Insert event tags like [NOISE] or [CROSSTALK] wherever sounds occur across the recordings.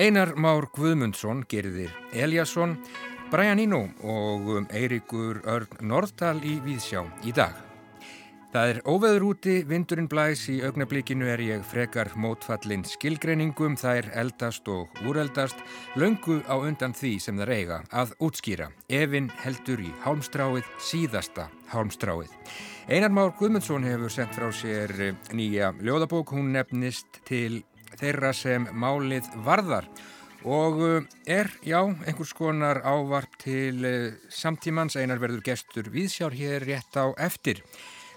Einar Már Guðmundsson gerðir Eliasson, Brian Eno og Eirikur Örn Norðdal í Víðsjá í dag. Það er óveður úti, vindurinn blæs, í augnablikinu er ég frekar mótfallin skilgreiningum, það er eldast og úreldast, löngu á undan því sem það reyga að útskýra. Evin heldur í hálmstráið, síðasta hálmstráið. Einar Már Guðmundsson hefur sendt frá sér nýja ljóðabók, hún nefnist til þeirra sem málið varðar. Og er, já, einhvers konar ávarp til samtímans, einar verður gestur viðsjár hér rétt á eftir.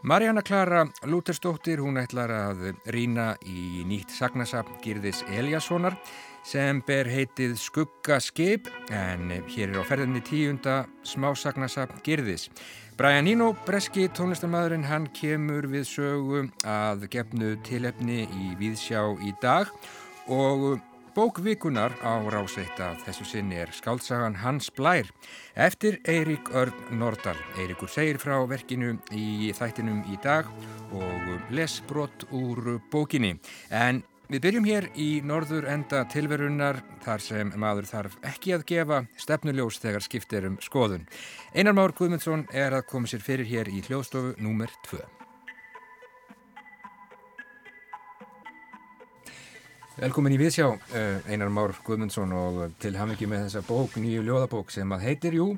Marjana Klara Lútersdóttir, hún ætlar að rína í nýtt sagnasapn Girðis Eliassonar sem ber heitið Skuggaskip en hér er á ferðinni tíunda smásagnasapn Girðis. Brian Eno, breski tónlistamæðurinn, hann kemur við sögu að gefnu tilefni í Víðsjá í dag og Bókvikunar á ráseitt að þessu sinni er skáltsagan Hans Blær eftir Eirík Örn Nordal. Eiríkur segir frá verkinu í þættinum í dag og les brott úr bókinni. En við byrjum hér í norður enda tilverunar þar sem maður þarf ekki að gefa stefnuljós þegar skiptir um skoðun. Einar Már Guðmundsson er að koma sér fyrir hér í hljóðstofu númer 2. Velkomin í Viðsjá, Einar Már Guðmundsson og til hafingi með þessa bók, nýju ljóðabók sem að heitir jú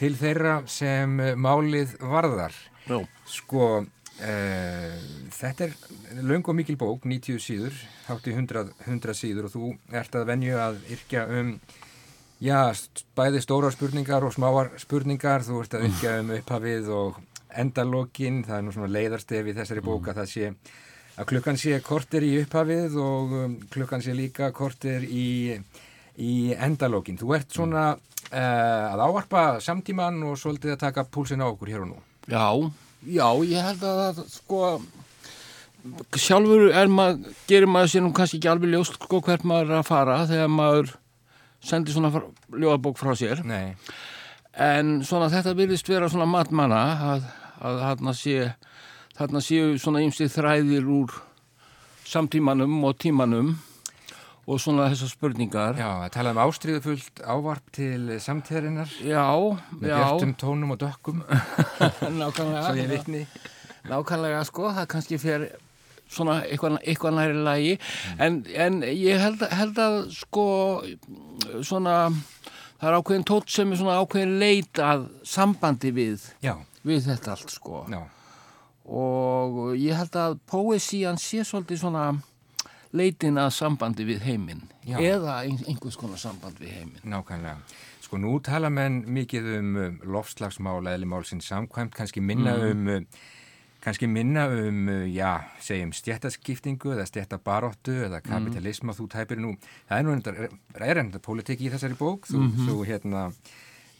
til þeirra sem málið varðar. Já. Sko, uh, þetta er löng og mikil bók, 90 síður, hátti 100, 100 síður og þú ert að venju að yrkja um, já, bæði stóra spurningar og smáar spurningar, þú ert að yrkja um upphafið og endalókin, það er nú svona leiðarstef í þessari bók að það sé að klukkan sé korter í upphafið og um, klukkan sé líka korter í, í endalókin. Þú ert svona uh, að áarpa samtíman og svolítið að taka púlsin á okkur hér og nú. Já, já, ég held að það, sko, sjálfur er maður, gerir maður sér nú kannski ekki alveg ljóst, sko, hvert maður er að fara þegar maður sendir svona ljóðabók frá sér. Nei. En svona þetta virðist vera svona matmanna að, að þarna sé, þarna séu svona ymsið þræðir úr samtímanum og tímanum og svona þessar spurningar. Já, að tala um ástriðufullt ávarp til samtíðarinnar Já, með já. björtum tónum og dökkum, [LAUGHS] Nákvæmlega. svo ég vitni. Nákvæmlega sko, það kannski fer svona eitthvað, eitthvað næri lagi en, en ég held, held að sko svona það er ákveðin tótt sem er svona ákveðin leit að sambandi við Já, við þetta allt sko já, og ég held að poesían sé svolítið svona leitin að sambandi við heiminn eða ein, einhvers konar samband við heiminn. Nákvæmlega. Sko nú tala menn mikið um um, lofslagsmála eða málsins samkvæmt, kannski minna um um, kannski minna um, uh, já, segjum stjættaskiptingu eða stjættabaróttu eða kapitalisma, þú tæpir nú, það er nú enda, er enda politik í þessari bók, þú, þú hérna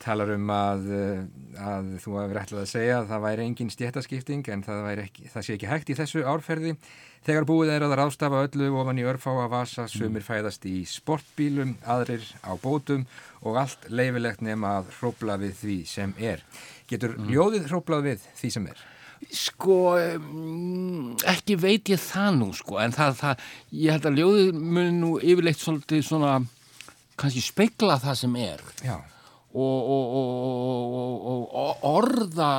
talar um að, uh, að þú hefur ætlað að segja að það væri engin stjættaskipting en það, ekki, það sé ekki hægt í þessu árferði. Þegar búið er að ráðstafa öllu ofan í örfáa vasa, sumir fæðast í sportbílum, aðrir á bótum og allt leifilegt nema að hrópla við því sem er. Getur ljóðið hróplað við því sem er? Sko, ekki veit ég það nú, sko, en það, það ég held að ljóðið mun nú yfirleitt svolítið svona, kannski speikla það sem er. Já, og, orða,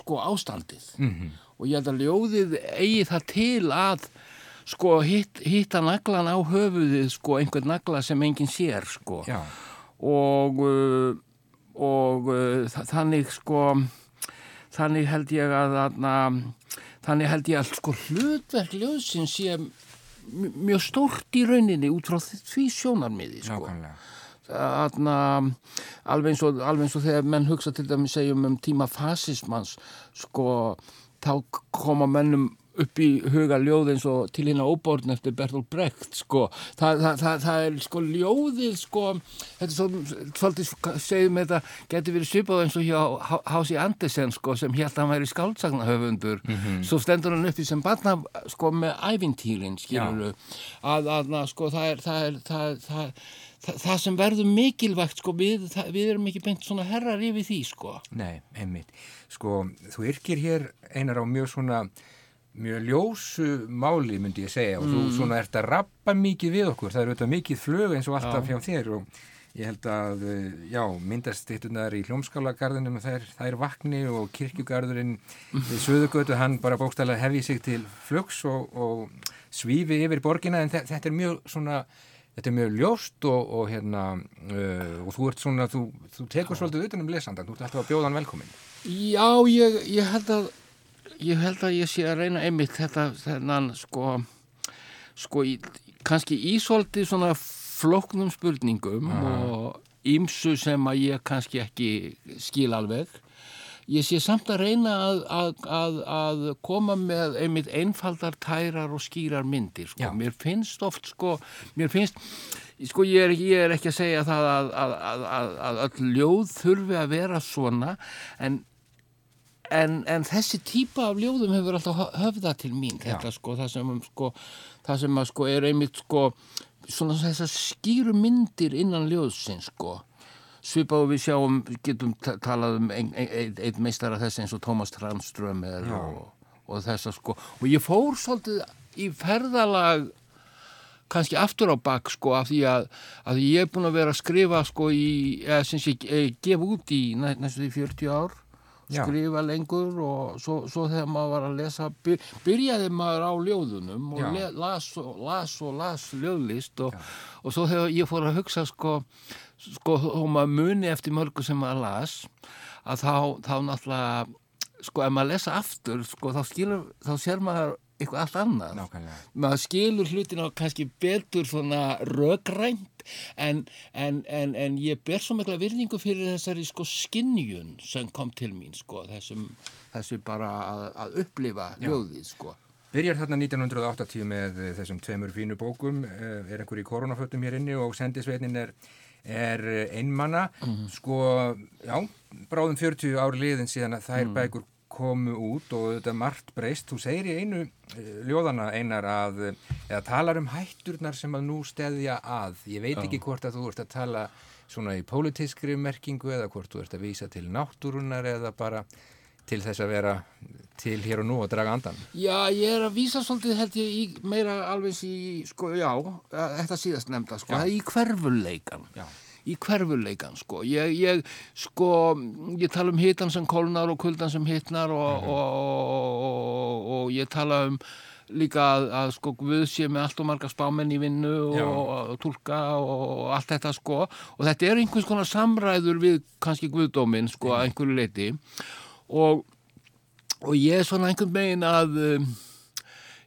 sko, ástandið. mm Og ég held að ljóðið eigi það til að, sko, hitt, hitta naglan á höfuðið, sko, einhvern nagla sem enginn sér, sko já, og, uh, og uh, þa- þannig sko þannig held ég að þarna, þannig held ég að sko hlutverk ljóðsins sé mj- mjög stórt í rauninni út frá því sjónarmiði sko. nákvæmlega. Þarna, alveg, eins og, alveg eins og þegar menn hugsa til dæmis segjum um tíma fasismans sko þá koma mennum upp í huga ljóð eins og til hérna óborn eftir Bertolt Brecht sko. Það, það, það, það er sko ljóðið sko þetta er svo, svolítið segjum þetta getur verið svipað eins og hjá Hási Andersen sko sem hélt að hann væri skáltsagnahöfundur svo stendur hann uppi sem barna sko með ævintýrin skilur að, að, að sko það er það, er, það, það, það, það sem verður mikilvægt sko við, það, við erum ekki beint svona herrar yfir því sko. Nei, einmitt. Sko, þú yrkir hér einar á mjög svona mjög ljósu máli myndi ég segja og þú svona ert að rappa mikið við okkur. Það eru auðvitað mikið flög eins og alltaf hjá þér og ég held að eh, já, myndastittunar í hljómskálagarðinum þær, þær vakni og kirkjugarðurinn við Suðugötu, hann bara bókstæðlega hefði sig til flugs og, og svífi yfir borgina en þe- þetta er mjög svona Þetta er mjög ljóst og, og hérna uh, og þú ert svona, þú, þú tekur svolítið utan um lesandan, þú ert alltaf að bjóða hann velkomin. Já, ég, ég held að ég held að ég sé að reyna einmitt þetta, þennan sko sko, í, kannski ísóldi svona flóknum spurningum og ímsu sem að ég kannski ekki skil alveg ég sé samt að reyna að, að, að, að koma með einmitt einfaldar tærar og skýrar myndir sko. Mér finnst oft sko, mér finnst sko ég er, ég er ekki að segja það að, að, að, að, að öll ljóð þurfi að vera svona en En, en þessi típa af ljóðum hefur alltaf hö- höfðað til mín þetta sko, það sem, sko, það sem sko, er einmitt sko, svona þessar skýru myndir innan ljóðsins sko. Svipað og við sjáum, getum ta- talað um einn ein, ein, ein meistara þess eins og Tómas Tranström og, og þessa sko. Og ég fór svolítið í ferðalag kannski aftur á bak sko af því að, að ég er búin að vera að skrifa sko í, eða sem sé, eh, gefa út í næ, næstu því 40 ár. Já. skrifa lengur og svo, svo þegar maður var að lesa byr, byrjaði maður á ljóðunum og le, las, og, las og las ljóðlist og, og svo þegar ég fór að hugsa sko, sko og maður muni eftir mörgu sem maður las að þá, þá náttúrulega sko ef maður lesa aftur sko þá skilur, þá sér maður eitthvað allt annað. Nákvæmlega. maður skilur hlutina kannski betur svona rökrænt en, en, en, en ég ber svo mikla virðingu fyrir þessari sko skinnjun sem kom til mín sko þessum, þessu bara að, að upplifa ljóðið sko. Byrjar þarna 1980 með eh, þessum tveimur fínu bókum, eh, er einhver í koronafötum hér inni og sendisveitnin er, er eh, einmanna. Sko, já, bráðum 40 ári liðin síðan að þær bækur komu út og þetta margt breyst. Þú segir í einu uh, ljóðana einar að, eh, eða talar um hætturnar sem að nú steðja að. Ég veit ekki hvort að þú ert að tala svona í pólitískri merkingu eða hvort þú ert að vísa til náttúrunar eða bara til þess að vera til hér og nú og draga andan. Já, ég er að vísa svolítið held ég í meira alveg í, sko, já, að- þetta síðast nefnda, sko, Já. í hverfuleikan. Já. Í hverfuleikan, sko. Ég, ég, sko, ég tala um hitan sem kólnar og kuldan sem hitnar og, og, og, og ég tala um líka að, að sko Guð sé með allt og marga spámenn í vinnu og, og tólka og, og allt þetta sko og þetta er einhvers konar samræður við kannski Guðdóminn sko að einhverju leiti og, og ég er svona einhvern veginn að um,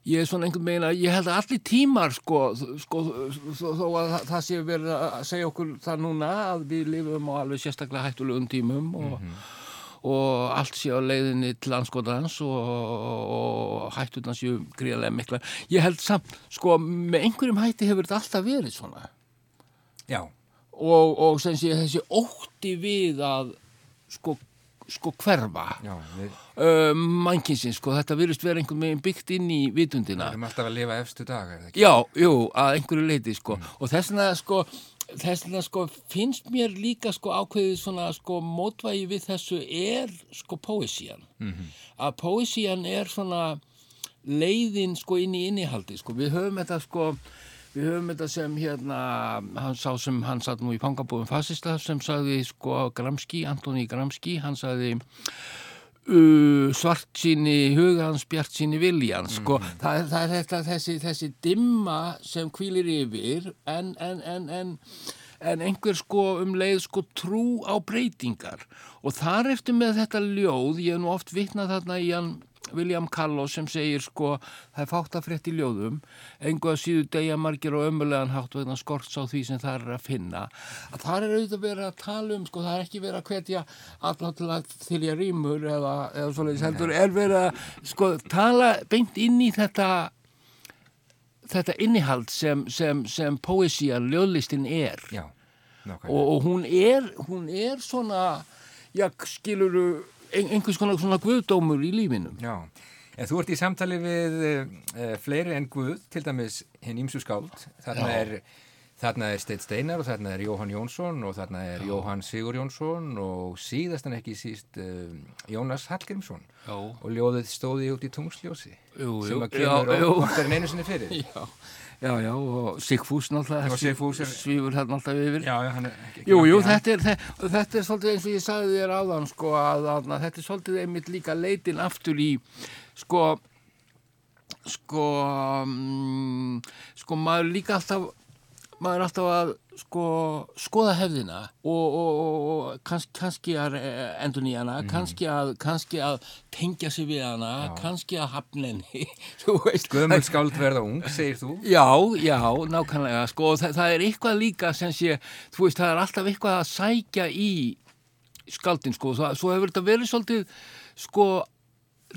ég er svona einhvern veginn að ég held að allir tímar sko, sko þó að það- sé verið að segja okkur það núna að við lifum á alveg sérstaklega hættulegum tímum og, og allt sé á leiðinni til anskotans og, og hætturna séu gríðarlega mikla ég held samt, sko, með einhverjum hætti hefur þetta alltaf verið svona. Já, og, og sem sé þessi ótti við að sko, sko hverfa. Við uh, mannkinsins, sko, þetta virðist vera einhvern veginn byggt inn í vitundina. Erum alltaf að lifa efstu dag? Já, jú, að einhverju leiti sko. og þess vegna sko þess vegna sko finnst mér líka sko ákveðið svona sko mótvægi við þessu er sko poesían. Að poesían er svona leiðin sko inn í innihaldi sko. Við höfum þetta sko við höfum þetta sem hérna hann sá sem hann satt nú í fangabúðum fasista sem sagði sko Gramsci, Antoni Gramsci hann sagði uh, svart síni hugans, bjart síni viljans sko, það, er- það er þetta þessi, þessi dimma sem kvílir yfir en, en, en, en en einhver sko um leið sko trú á breytingar. Og þar eftir með þetta ljóð, ég hef nú oft vitnað þarna í hann William Callow sem segir sko það er fátt að frétt í ljóðum engu að síðu degja margir og ömulegan hátt vegna skorts á því sem það er að finna. Að það er auðvitað verið að tala um sko það er ekki verið að hvetja allar til þylja rýmur eða, eða svoleiðis heldur er verið að sko tala beint inn í þetta þetta innihald sem, sem, sem poesían, ljóðlistin er Já, og, og hún er hún er svona já, skiluru einhvers konar svona guðdómur í lífinum Já, en þú ert í samtali við uh, fleiri en Guð, til dæmis hinn ímsu skáld. Þarna Já. er, Þarna er Steit Steinar og þarna er Jóhann Jónsson og þarna er Já. Jóhann Sigur Jónsson og síðast en ekki síst uh, Jónas Hallgrímsson Já. og ljóðið stóði út í tungsljósi jú, sem að kemur okkar en einu sinni fyrir. [LAUGHS] Já. Já, já, og Sigfús náttúrulega, Sigfús svífur hérna alltaf yfir. Já, já, hann er ekki... Jú, jú, þetta er, þetta, þetta er svolítið eins og ég sagði þér áðan, sko, að, að, þetta er svolítið einmitt líka leitin aftur í, sko, sko, um, sko, maður líka alltaf maður er alltaf að sko, skoða hefðina og, og, og kanns, kannski að endur nýjana, mm. kannski, kannski að tengja sig við hana, já. kannski að hafna henni [LAUGHS] Guðmund skáld verða ung, segir þú? Já, já, nákvæmlega sko, það, það er eitthvað líka sem sé, þú veist, það er alltaf eitthvað að sækja í skaldin, sko, svo hefur þetta verið svolítið sko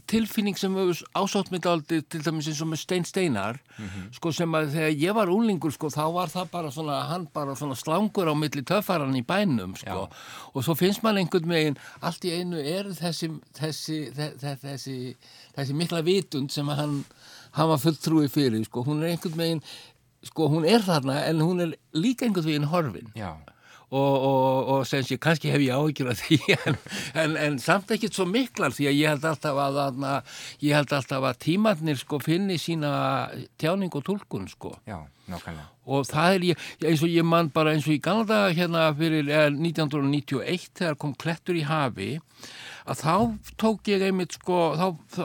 tilfinning sem hefur ásátt mig aldrei til dæmis eins og með Stein Steinar mm -hmm. sko sem að þegar ég var úlingur sko þá var það bara svona hann bara svona slangur á milli töffaran í bænum sko Já. og svo finnst mann einhvern veginn allt í einu er þessi þessi, þessi, þessi, þessi mikla vitund sem hann hann var fullt trúið fyrir sko hún er einhvern veginn sko hún er þarna en hún er líka einhvern veginn horfin Já og, og, og sem sé, kannski hef ég áhyggjur af því [LAUGHS] en, en, en samt ekkert svo miklar því að ég held alltaf að, að ég held alltaf að tímannir sko finni sína tjáning og tólkun sko. Já, nákvæmlega. Og það er ég, eins og ég mann bara eins og í Galda hérna fyrir 1991 þegar kom Klettur í hafi að þá tók ég einmitt sko þá, þá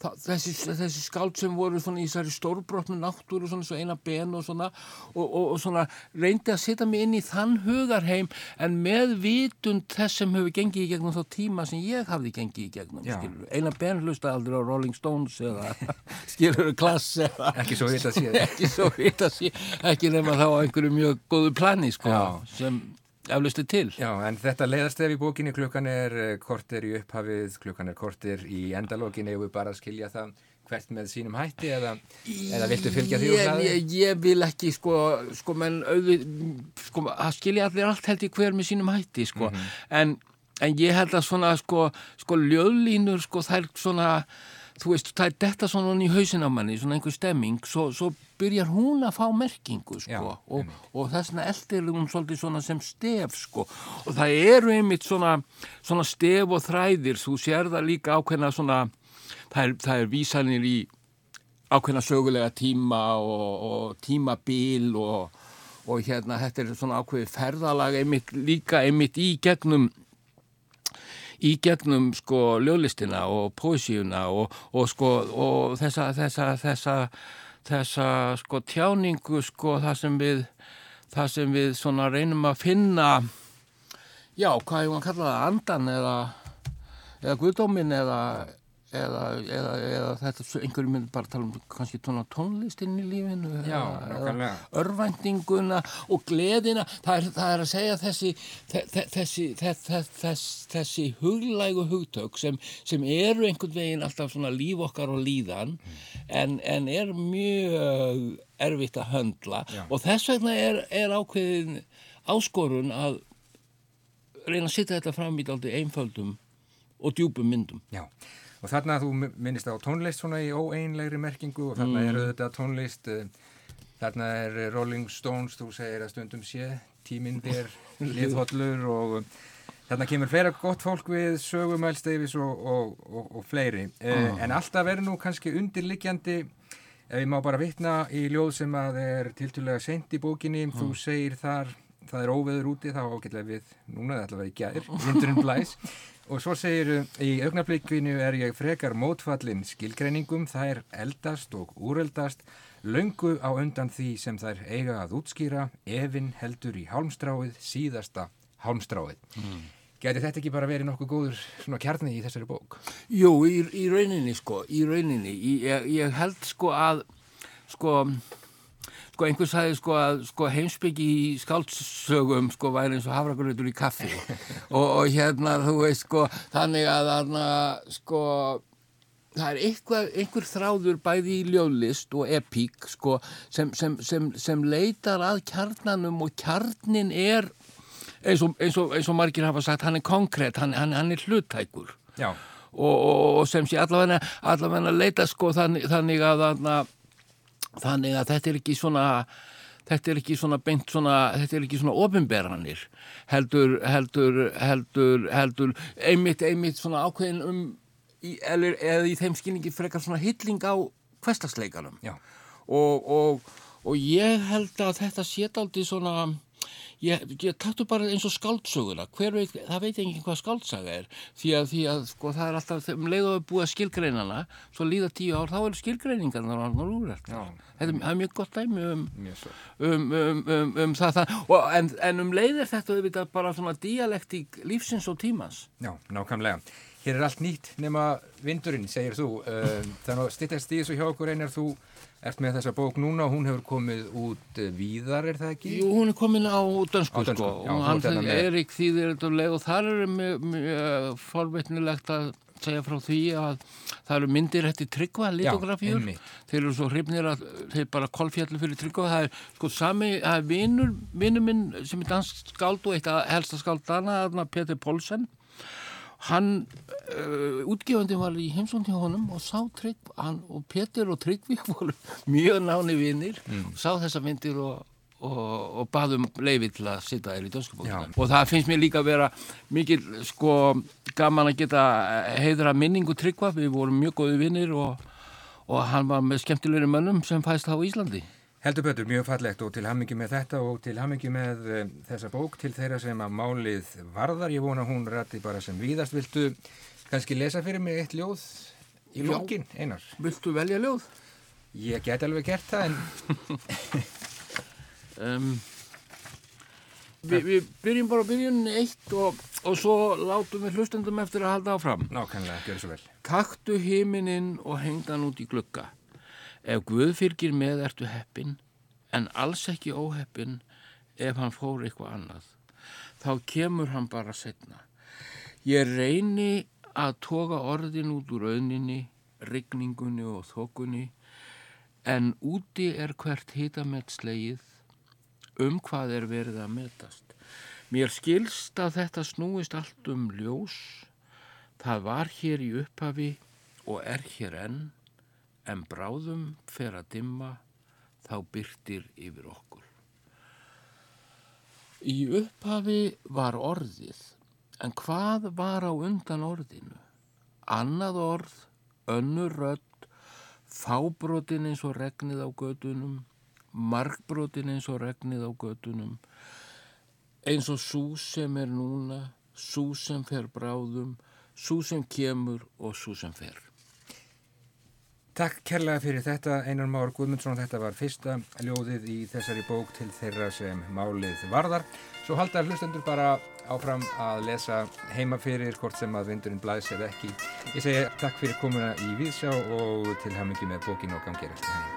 þessi, þessi skáld sem voru svona í þessari stórbrotnu náttúru svona svo eina ben og svona og, og, og svona reyndi að setja mig inn í þann hugarheim en með vitund þess sem hefur gengið í gegnum þá tíma sem ég hafði gengið í gegnum eina ben hlusta aldrei á Rolling Stones eða [LAUGHS] skilur klass eða ekki svo hitt að [LAUGHS] sé. Ekki ekki nefna þá á einhverju mjög góðu plani sko sem eflustu til. Já, en þetta leiðastef í bókinni klukkan er eh, kortir í upphafið, klukkan er kortir í endalógin eða við bara skilja það hvert með sínum hætti eða, eða viltu fylgja því úr það? Ég, ég vil ekki sko, sko menn auðvið, sko að skilja allir allt held í hver með sínum hætti sko, mm -hmm. en, en ég held að svona sko, sko ljöðlínur sko þær svona þú veist, það er detta svona í hausin á manni, svona einhver stemming svo, svo byrjar hún að fá merkingu sko, Já, og, og þess vegna eldir hún svolítið svona sem stef sko, og það eru einmitt svona, svona stef og þræðir, þú sér það líka ákveðna svona, það er, það er vísanir í ákveðna sögulega tíma og, og tímabil og, og hérna þetta er svona ákveði ferðalag einmitt líka einmitt í gegnum í gegnum sko ljólistina og pósíuna og, og sko og þessa, þessa, þessa, þessa sko tjáningu sko það sem við það sem við svona reynum að finna já, hvað er maður að kalla það andan eða eða guðdómin eða eða, eða, eða þetta, einhverju mynd bara tala um kannski tóna tónlistinn í lífinu Já, eða örvæntinguna og gleðina það er, það er að segja þessi þessi, þessi, þessi huglægu hugtök sem, sem eru einhvern veginn alltaf svona líf okkar og líðan mm. en, en er mjög erfitt að höndla Já. og þess vegna er, er ákveðin áskorun að reyna að setja þetta fram í daldi einföldum og djúpum myndum Já og þarna þú minnist á tónlist svona í óeinlegri merkingu og þarna mm. er auðvitað tónlist eh, þarna er Rolling Stones þú segir að stundum sé tímindir, [LAUGHS] liðhollur og eh, þarna kemur fleira gott fólk við sögumæl Steivis og, og, og, og fleiri mm. en alltaf er nú kannski undirlikjandi ef ég má bara vitna í ljóð sem að er tiltúrlega sent í bókinni mm. þú segir þar það er óveður úti þá ágætlega við núna það ætla að vera í gæðir, [LAUGHS] vindurinn blæs Og svo segir í augnablikkvinu er ég frekar mótfallin skilgreiningum, er eldast og úreldast, löngu á undan því sem þær eiga að útskýra, efinn heldur í hálmstráið, síðasta hálmstráið. Mm. Gæti þetta ekki bara verið nokkuð góður svona kjarni í þessari bók? Jú, í, í rauninni sko, í rauninni. Ég, ég held sko að, sko sko einhvers sagði sko að sko heimsbyggi í skáldsögum sko væri eins og hafragröður í kaffi. Og, og hérna þú veist sko þannig að þarna sko það er einhver, einhver þráður bæði í ljóðlist og epík sko sem, sem, sem, sem leitar að kjarnanum og kjarnin er eins og, eins og, eins og margir hafa sagt hann er konkrétt, hann, hann, hann er hlutækur Og, og, sem sé allavega, allavega leita sko þannig, þannig að, að þannig að þetta er ekki svona þetta er ekki svona beint svona, þetta er ekki svona ofinberanir heldur, heldur, heldur, heldur einmitt, einmitt svona ákveðin um í, eða, eða í þeim skilningi frekar svona hilling á hverstagsleikanum og, og, og ég held að þetta sétt aldrei svona ég, ég taktu bara eins og skáldsöguna. Hver veit, það veit ekki hvað skáltsaga er. Því að, því að sko það er alltaf um leið og að skilgreinana svo líða tíu ár, þá er skilgreiningan það er er mjög gott dæmi um, um, um, um það, það. Og, en, en um leið er þetta auðvitað bara svona dialektík lífsins og tímans. Já, nákvæmlega. Hér er allt nýtt nema vindurinn, segir þú. Þannig að stittast í þessu hjá okkur einar þú ert með þessa bók núna og hún hefur komið út víðar, er það ekki? Jú, hún er komin á dönsku, á dönsku sko. Já, og hann þegar Erik þýðir þetta um leið og þar er mjög, mjög forveitnilegt að segja frá því að það eru myndir eftir tryggva, litografjur. Þeir eru svo hrifnir að þeir bara kolfjallu fyrir tryggva. Það er sko sami, það er vinnur, vinnur minn sem er dansk skáld og eitt að helsta skáld dana, Peter Polsen hann uh, útgefandi var í heimsónd hjá honum og sá Trygg hann, og Petur og Tryggvík [LAUGHS] voru mjög náni vinnir mm. og sá þessa myndir og, og, og baðum leiði til að sitja þér í dönskapóknum og það finnst mér líka að vera mikil sko gaman að geta heiðra minningu Tryggva, við vorum mjög góði vinnir og, og hann var með skemmtilegri mönnum sem fæst á Íslandi Heldur Bötur, mjög fallegt og til hammingi með þetta og til hammingi með uh, þessa bók til þeirra sem að málið varðar. Ég vona hún rætti bara sem víðast. Viltu kannski lesa fyrir mig eitt ljóð í lókin, einar? Viltu velja ljóð? Ég get alveg gert það en... [LAUGHS] um, vi, við byrjum bara byrjun eitt og, og svo látum við hlustendum eftir að halda áfram. Nákvæmlega, gjör svo vel. Taktu himinin og hengdan út í glukka. Ef Guð fyrkir með ertu heppin, en alls ekki óheppin ef hann fór eitthvað annað. Þá kemur hann bara setna. Ég reyni að toga orðin út úr auðninni, rigningunni og þokunni, en úti er hvert hitamett slegið, um hvað er verið að metast. Mér skilst að þetta snúist allt um ljós, það var hér í upphafi og er hér enn, en bráðum fer að dimma þá byrtir yfir okkur. Í upphafi var orðið, en hvað var á undan orðinu? Annað orð, önnur rödd, fábrotin eins og regnið á gödunum, markbrotin eins og regnið á gödunum, eins og sú sem er núna, sú sem fer bráðum, sú sem kemur og sú sem fer. Takk kærlega fyrir þetta Einar Már Guðmundsson. Þetta var fyrsta ljóðið í þessari bók til þeirra sem málið varðar. Svo halda hlustendur bara áfram að lesa heima fyrir hvort sem að vindurinn blæs eða ekki. Ég segi takk fyrir komuna í Víðsjá og til hamingi með bókin og gangerast. Takk.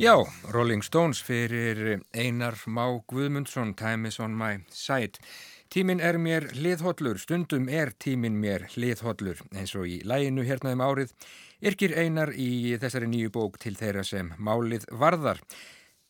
Já, Rolling Stones fyrir Einar Má Guðmundsson, Time is on my side. Tímin er mér hliðhollur, stundum er tímin mér hliðhollur, eins og í læginu hérnaðum árið, yrkir Einar í þessari nýju bók til þeirra sem málið varðar.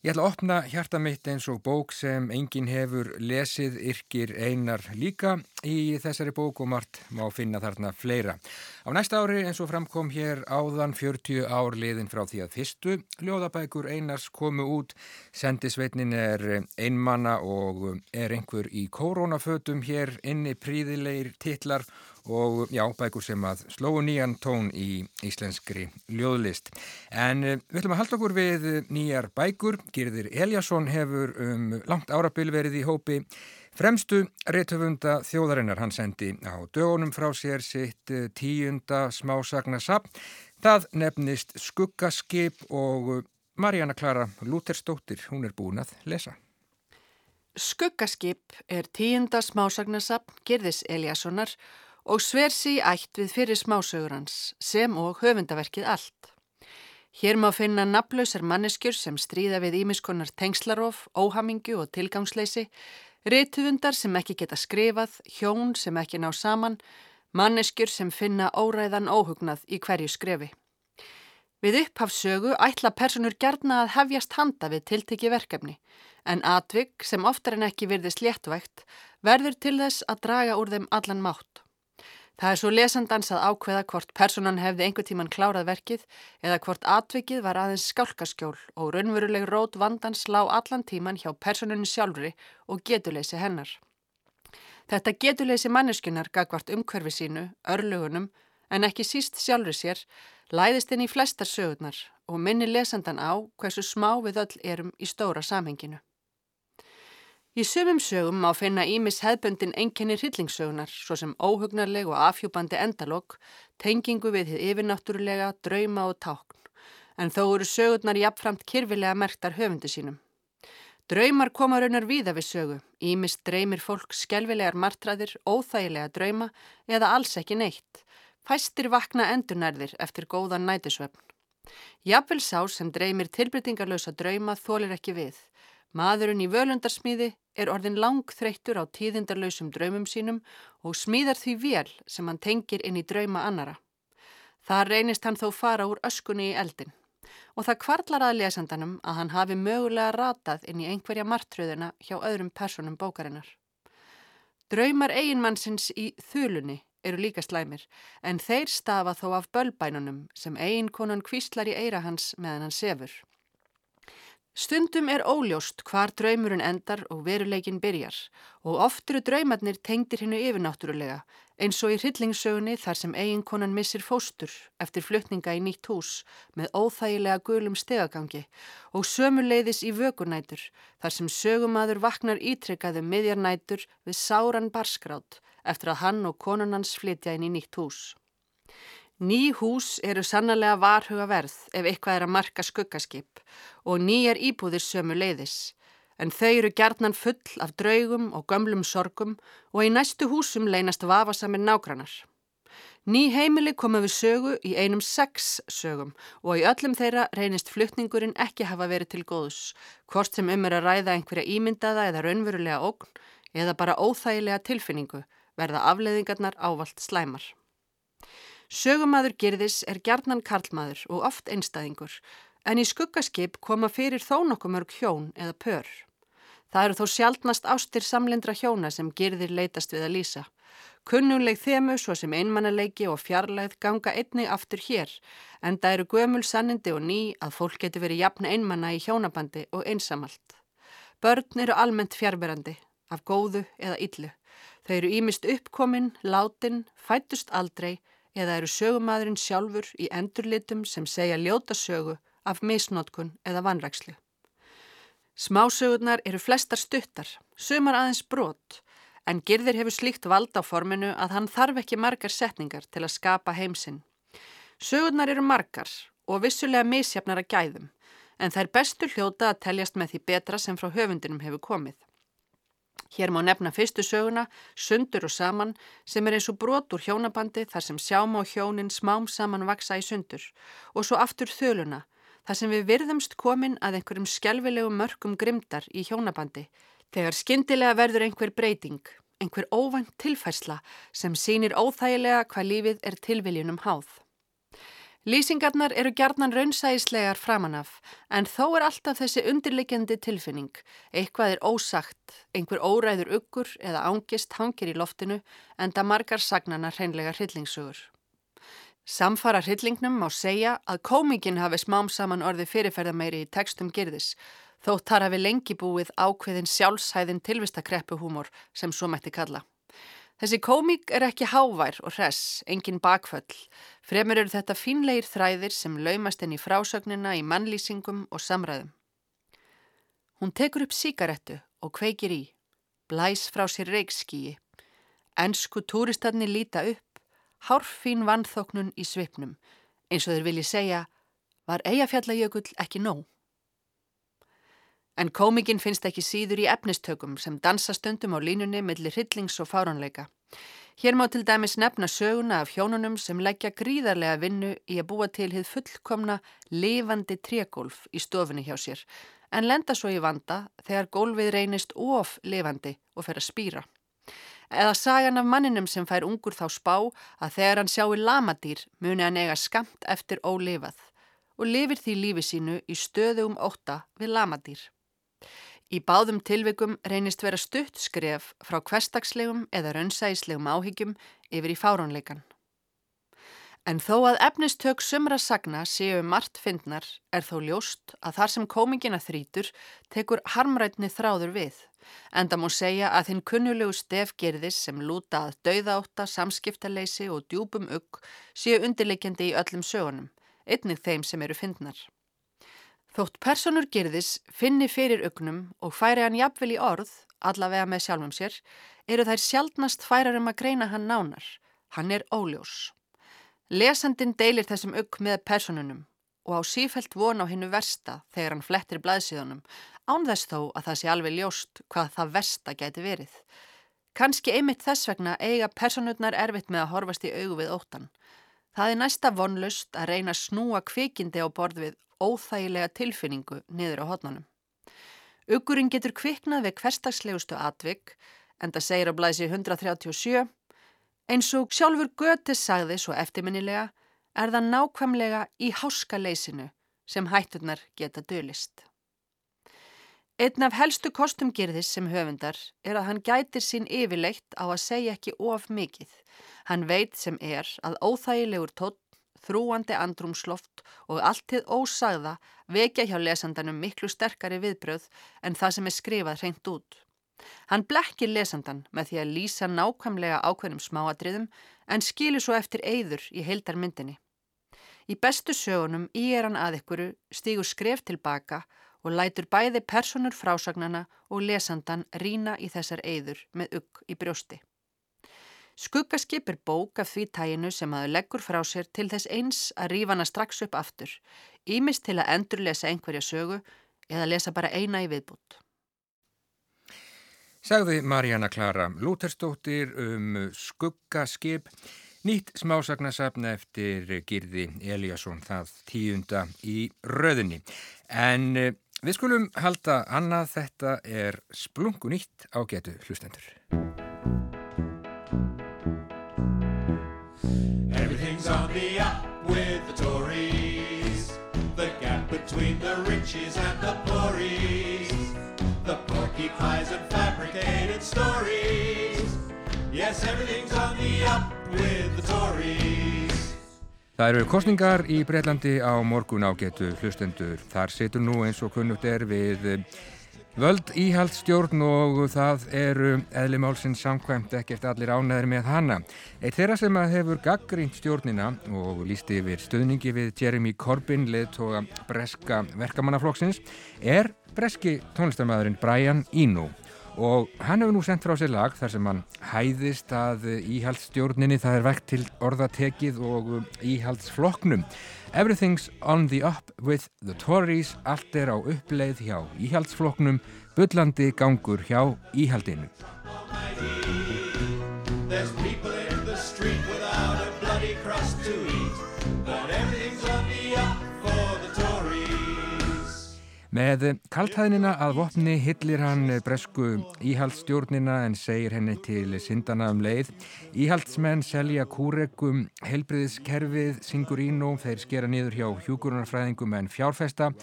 Ég ætla að opna hjarta mitt eins og bók sem enginn hefur lesið yrkir einar líka í þessari bók og margt má finna þarna fleira. Á næsta ári eins og framkom hér áðan 40 ár liðin frá því að fyrstu ljóðabækur einars komu út. Sendisveitnin er einmanna og er einhver í koronafötum hér inni príðilegir titlar og já, bækur sem að slóu nýjan tón í íslenskri ljóðlist. En eh, við ætlum að halda okkur við nýjar bækur. Girðir Eliasson hefur um langt árabil verið í hópi fremstu réttöfunda þjóðarinnar. Hann sendi á dögunum frá sér sitt eh, tíunda smásagnasapn. Það nefnist Skuggaskip og Marjana Klara Lútersdóttir, hún er búin að lesa. Skuggaskip er tíunda smásagnasapn Girðis Eliassonar og sver sí ætt við fyrir smásögur hans sem og höfundaverkið allt. Hér má finna naflausar manneskjur sem stríða við ímiskonar tengslarof, óhamingju og tilgangsleysi, reytuðundar sem ekki geta skrifað, hjón sem ekki ná saman, manneskjur sem finna óræðan óhugnað í hverju skrefi. Við upphafsögu ætla personur gerna að hefjast handa við tilteki verkefni, en atvig sem oftar en ekki virðist léttvægt verður til þess að draga úr þeim allan mátt. Það er svo lesandans að ákveða hvort personan hefði einhver tíman klárað verkið eða hvort atvikið var aðeins skálkaskjól og raunveruleg rót vandans lá allan tíman hjá personunni sjálfri og getuleysi hennar. Þetta getuleysi manneskunar gagvart umhverfi sínu, örlugunum, en ekki síst sjálfri sér, læðist inn í flestar sögurnar og minni lesandan á hversu smá við öll erum í stóra samhenginu. Í sumum sögum má finna ímis hefböndin enkenni hryllingssögunar, svo sem óhugnarleg og afhjúbandi endalokk, tengingu við þið yfirnáttúrulega, drauma og tákn, en þó eru sögurnar jafnframt kyrfilega merktar höfundu sínum. Draumar koma raunar víða við sögu, ímis dreymir fólk skelvilegar martraðir, óþægilega drauma eða alls ekki neitt. Fæstir vakna endurnærðir eftir góðan nætisvefn. Jafnvel sá sem dreymir tilbrytingarlösa drauma þólir ekki við. Maðurinn í völundarsmíði er orðin langþreyttur á tíðindarlausum draumum sínum og smíðar því vel sem hann tengir inn í drauma annara. Það reynist hann þó fara úr öskunni í eldin og það kvarlar að lesandanum að hann hafi mögulega ratað inn í einhverja martröðuna hjá öðrum personum bókarinnar. Draumar eiginmannsins í þulunni eru líka slæmir en þeir stafa þó af bölbænunum sem eiginkonan kvíslar í eira hans meðan hann sefur. Stundum er óljóst hvar draumurinn endar og veruleikin byrjar og oft eru draumarnir tengdir hinnu yfirnáttúrulega eins og í hryllingssögunni þar sem eiginkonan missir fóstur eftir flutninga í nýtt hús með óþægilega gulum stegagangi og sömuleiðis í vögunætur þar sem sögumadur vaknar ítrekkaðu miðjarnætur við sáran barskrát eftir að hann og konunans flytja inn í nýtt hús. Ný hús eru sannlega varhuga verð ef eitthvað er að marka skuggaskip og nýjar íbúðir sömu leiðis, en þau eru gerðnan full af draugum og gömlum sorgum og í næstu húsum leynast vafasamir nágrannar. Ný heimili koma við sögu í einum sex sögum og í öllum þeirra reynist fluttningurinn ekki hafa verið til góðus, hvort sem um er að ræða einhverja ímyndaða eða raunverulega ógn eða bara óþægilega tilfinningu verða afleðingarnar ávalt slæmar. Sögumadur Girðis er gjarnan karlmaður og oft einstæðingur en í skuggaskip koma fyrir þó nokkuð mörg hjón eða pör. Það eru þó sjálfnast ástir samlindra hjóna sem Girðir leitast við að lýsa. Kunnuleg þemu svo sem einmannaleiki og fjarlæð ganga einni aftur hér en það eru gömul sannindi og ný að fólk getur verið jafn einmanna í hjónabandi og einsamalt. Börn eru almennt fjárberandi, af góðu eða illu. Þau eru ímist uppkominn, látin, fættust aldrei eða eru sögumadurinn sjálfur í endurlitum sem segja ljóta sögu af misnótkun eða vanrækslu. Smásögurnar eru flestar stuttar, sumar aðeins brot, en Girðir hefur slíkt vald á forminu að hann þarf ekki margar setningar til að skapa heimsinn. Sögurnar eru margar og vissulega misjafnar að gæðum, en er bestu hljóta að teljast með því betra sem frá höfundinum hefur komið. Hér má nefna fyrstu söguna, sundur og saman, sem er eins og brot úr hjónabandi þar sem sjáma og hjónin smám saman vaksa í sundur og svo aftur þöluna, þar sem við virðumst komin að einhverjum skjálfilegum mörgum grimdar í hjónabandi, þegar skindilega verður einhver breyting, einhver óvænt tilfærsla sem sínir óþægilega hvað lífið er tilviljunum háð. Lýsingarnar eru gerðnan raunsæðislegar framanaf, en þó er alltaf þessi undirleikjandi tilfinning. Eitthvað er ósagt, einhver óræður uggur eða ángist hangir í loftinu, en það margar sagnana hreinlega hryllingssugur. Samfara hryllingnum má segja að komingin hafi smám saman orði fyrirferðameiri í tekstum girðis, þótt þar hafi lengi búið ákveðin sjálfshæðin tilvistakreppuhúmor sem svo mætti kalla. Þessi komík er ekki hávær og hress, engin bakföll. Fremur eru þetta fínleir þræðir sem laumast henni frásögnina í mannlýsingum og samræðum. Hún tekur upp síkarettu og kveikir í, blæs frá sér reikskíi. Ensku túristarni líta upp, hárfín vannþóknun í svipnum, eins og þeir vilji segja, var eigafjallajökull ekki nóg? En komikinn finnst ekki síður í efnistökum sem dansa stundum á línunni millir hyllings og fáránleika. Hér má til dæmis nefna söguna af hjónunum sem leggja gríðarlega vinnu í að búa til hið fullkomna lifandi trególf í stofunni hjá sér, en lenda svo í vanda þegar gólfið reynist of lifandi og fer að spýra. Eða sagan af manninum sem fær ungur þá spá að þegar hann sjáir lamadýr muni hann eiga skamt eftir ólifað og lifir því lífi sínu í stöðum óta við lamadýr. Í báðum tilvikum reynist vera stutt skref frá hverstagslegum eða raunsæslegum áhyggjum yfir í fáránleikan. En þó að efnistök sumra sagna séu margt fyndnar er þó ljóst að þar sem komingina þrítur tekur harmrætni þráður við. En það múr segja að þinn kunnulegu stef gerðis sem lúta að dauðáta, samskiptaleysi og djúbum ugg séu undirleikjandi í öllum sögunum, einnig þeim sem eru fyndnar. Þótt personur gerðis finni fyrir ugnum og færi hann jafnvel í orð, allavega með sjálfum sér, eru þær sjálfnast færar um að greina hann nánar. Hann er óljós. Lesandin deilir þessum ugg með personunum og á sífælt von á hinnu versta þegar hann flettir blaðsíðunum, ánþess þó að það sé alveg ljóst hvað það versta gæti verið. Kanski einmitt þess vegna eiga personurnar erfitt með að horfast í augu við óttan. Það er næsta vonlust að reyna að snúa kvikindi á borð við óþægilega tilfinningu niður á hodnanum. Uggurinn getur kviknað við hverstagslegustu atvik, en það segir á blæsi 137, eins og sjálfur Götes sagði svo eftirminnilega, er það nákvæmlega í háska leysinu sem hætturnar geta dölist. Einn af helstu kostum gerðis sem höfundar er að hann gætir sín yfirleitt á að segja ekki of mikið. Hann veit sem er að óþægilegur tótt þrúandi andrumsloft og alltið ósagða vekja hjá lesandanum miklu sterkari viðbröð en það sem er skrifað reynd út. Hann blekkir lesandan með því að lýsa nákvæmlega ákveðnum smáadriðum en skilur svo eftir eyður í heildarmyndinni. Í bestu sögunum í er hann að ykkuru stígur skref tilbaka og lætur bæði personur frásagnana og lesandan rína í þessar eyður með ugg í brjósti. Skuggaskip er bók af því tæginu sem aður leggur frá sér til þess eins að rífa hana strax upp aftur, ímist til að endurlesa einhverja sögu eða lesa bara eina í viðbútt. Sagði Marjana Klara Lúterstóttir um Skuggaskip, nýtt smásagnasafn eftir Girði Eliasson það tíunda í röðunni. En eh, við skulum halda annað þetta er splungu nýtt á getu hlustendur. between the riches and the poorys, the porcupines and fabricated stories. Yes, everything's on the up with the Tories. Það eru kostningar í Breitlandi á morgun ágetu hlustendur. Þar setur nú eins og kunnugt er við Völd íhaldstjórn og það eru eðlimálsins samkvæmt ekkert allir ánæðir með hana. Eitt þeirra sem hefur gaggrínt stjórnina og lísti yfir stöðningi við Jeremy Corbyn, leðtoga breska verkamannaflokksins, er breski tónlistamæðurinn Brian Eno og hann hefur nú sendt frá sér lag þar sem hann hæðist að íhaldstjórninni það er vekt til orðatekið og íhaldsflokknum. Everything's on the up with the Tories, allt er á uppleið hjá íhaldsflokknum, byllandi gangur hjá íhaldinu. Með kaltæðnina að vopni hillir hann bresku íhaldsstjórnina en segir henni til syndana um leið. Íhaldsmenn selja syngur ín og þeir skera niður hjá hjúkurunarfræðingum en fjárfesta.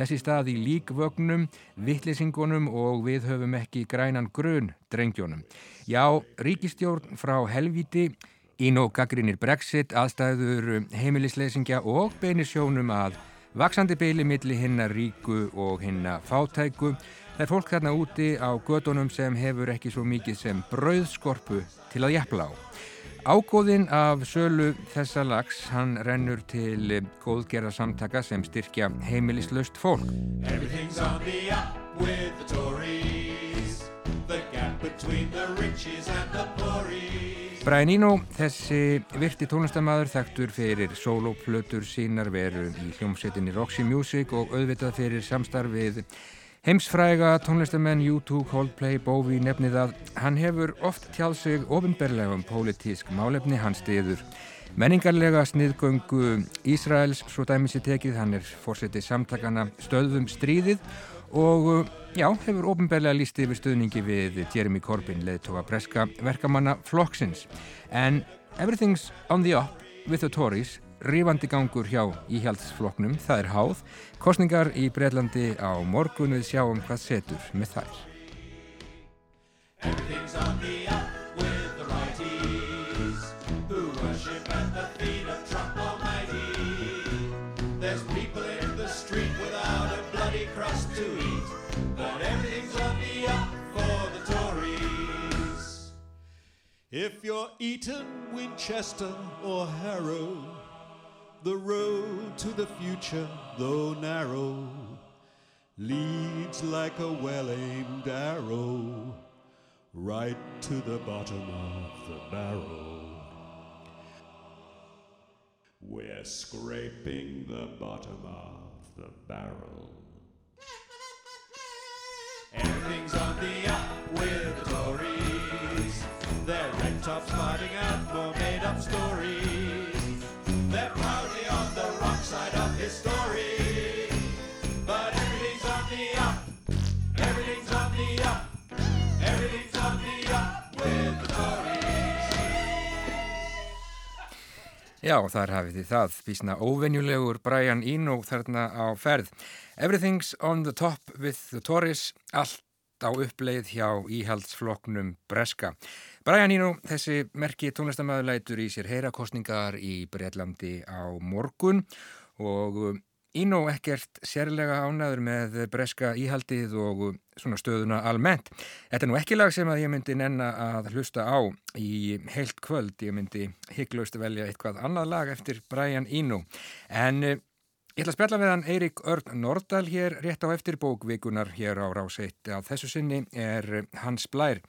Þessi stað í líkvögnum, vittlisingunum og við höfum ekki grænan grun drengjónum. Já, ríkistjórn frá helviti, ín og gaggrinir brexit, aðstæður heimilisleysingja og beinir sjónum að Vaksandi beili milli hinnar ríku og hinnar fátæku. Það er fólk þarna úti á gödunum sem hefur ekki svo mikið sem brauðskorpu til að jafla á. Ágóðinn af sölu þessa lags hann rennur til góðgerða samtaka sem styrkja heimilislaust fólk. Everything's on the up with the Tories The gap between the riches and the poories Brian Eno, þessi virti tónlistamæður þekktur fyrir soloplötur sínar veru í hljómsveitinni Roxy Music og auðvitað fyrir samstarfið heimsfræga tónlistamenn U2, Coldplay, Bowie nefnið að hann hefur oft tjáð sig ofinberlega um pólitísk málefni hans stiður. Menningarlega sniðgöngu Ísraels, svo dæmis í tekið, hann er fórsetið samtakana stöðum stríðið og já, hefur ofinbeglega líst yfir stuðningi við Jeremy Corbyn leðtoga breska verkamanna Flocksins en Everything's on the up with the Tories. Rífandi gangur hjá íhjaldsflokknum það er háð, kostningar í Breitlandi á morgun við sjáum hvað setur með þær. Everything's on the up If you're Eton, Winchester, or Harrow, the road to the future, though narrow, leads like a well aimed arrow right to the bottom of the barrel. We're scraping the bottom of the barrel. Everything's on the up with the Tories. Their red tops spotting out more made up stories. They're proudly on the wrong side of history. But everything's on the up. Everything's on the up. Everything's on the up with the Tories. Já, þar hafið þið það. Bísna óvenjulegur Brian Eno þarna á ferð. Everything's on the top with the Tories, allt á uppleið hjá íhaldsfloknum Breska. Brian Eno, þessi merki tónlistamæður lætur í sér heyrakostningar í Breitlandi á morgun og Eno ekkert sérlega ánaður með breska íhaldið og svona stöðuna almennt. Þetta er nú ekki lag sem að ég myndi nenna að hlusta á í heilt kvöld. Ég myndi hygglaust velja eitthvað annað lag eftir Brian Eno. En Ég ætla að spjalla við hann Eirik Örn Nordal hér rétt á eftir bókvikunar hér á Ráseitt. Á þessu sinni er Hans Blær.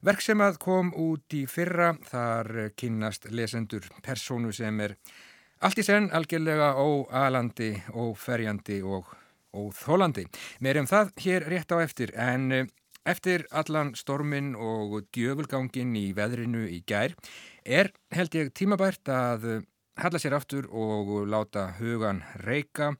Verk sem að kom út í fyrra þar kynnast lesendur persónu sem er allt í senn algjörlega óalandi, óferjandi og óþólandi. Mér um það hér rétt á eftir en eftir allan stormin og djöfulgangin í veðrinu í gær er held ég tímabært að halla sér aftur og láta hugan reyka,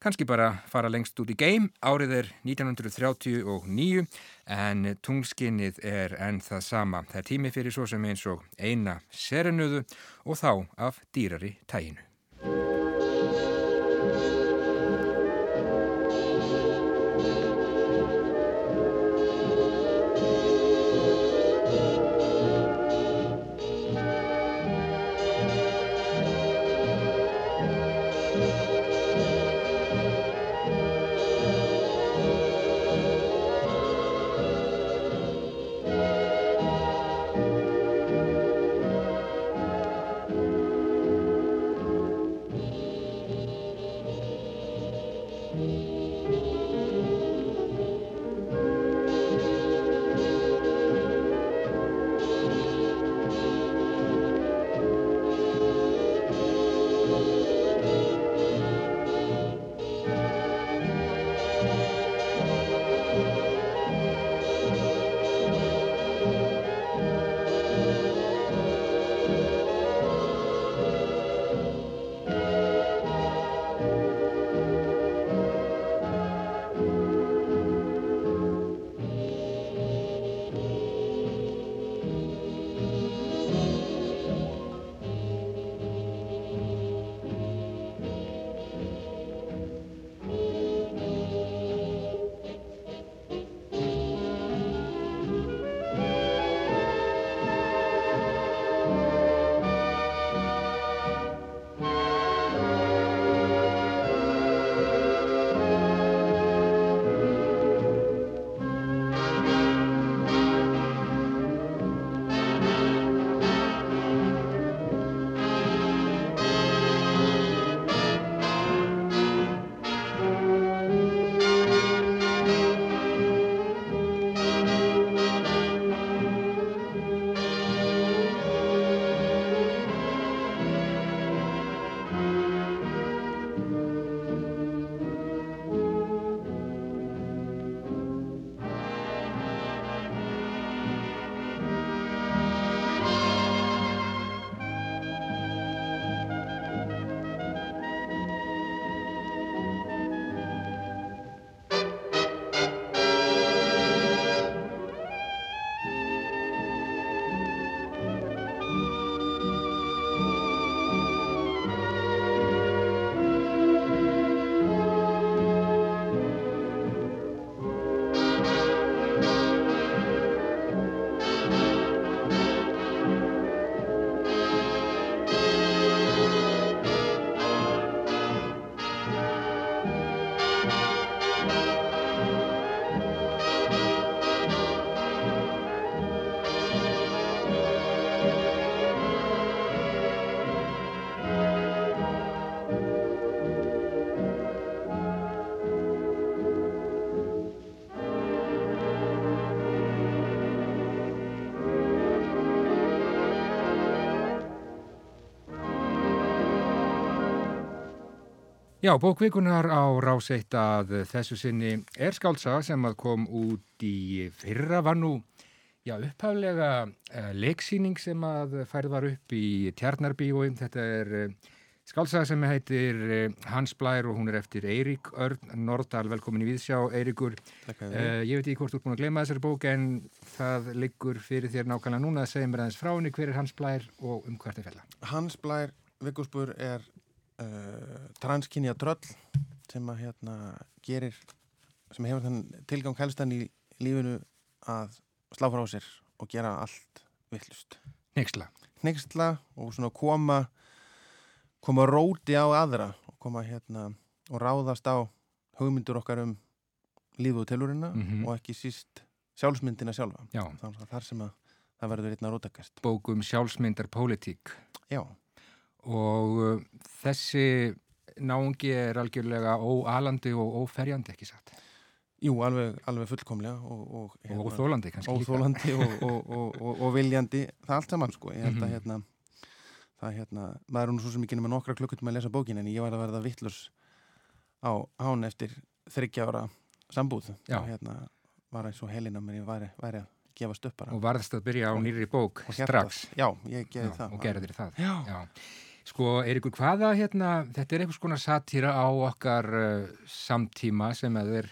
kannski bara fara lengst út í geim. Árið er 1939 en tungskinnið er enn það sama. Það er tími fyrir svo sem eins og eina serenuðu og þá af dýrari tæginu. Já, bókvikunar á ráseitt að þessu sinni er skáltsaga sem að kom út í fyrra var nú já, upphaflega uh, leiksýning sem að færð var upp í Tjarnarbíói. Þetta er uh, skáltsaga sem heitir uh, Hans Blær og hún er eftir Eirík Örn Nordal. Velkomin í Víðsjá, Eiríkur. Ég veit ekki hvort þú er búin að glema þessari bók en það liggur fyrir þér nákvæmlega núna að segja mér aðeins frá henni. Hver er Hans Blær og um hvert er fella? Hans Blær Vigusbur er uh, transkynja tröll sem að hérna gerir sem hefur þann tilgang helstan í lífinu að slá frá sér og gera allt vittlust. Nextla. Nextla og svona koma koma róti á aðra og koma hérna og ráðast á hugmyndur okkar um lífu og tilurina mm -hmm. og ekki síst sjálfsmyndina sjálfa. Já. Þannig að þar sem að það verður einna rótakast. Bókum sjálfsmyndar pólitík. Já og uh, þessi náungi er algjörlega óalandi og óferjandi ekki satt? Jú, alveg, alveg fullkomlega og, og, hérna, og [LAUGHS] þólandi kannski og, og viljandi. Það allt saman sko. Ég held að -hmm. hérna, það hérna, maður er nú svo sem ekki nema nokkra klukkutum að lesa bókin en ég var að verða vittlurs á hán eftir þryggja ára sambúð. Og hérna var eins og helina mér ég væri, væri að gefast upp bara. Og varðist að byrja á nýri bók strax. Já, ég gerði það. og gerði það. Já. Já. Sko, Eirikur, hvaða hérna, þetta er einhvers konar satýra á okkar uh, samtíma sem að er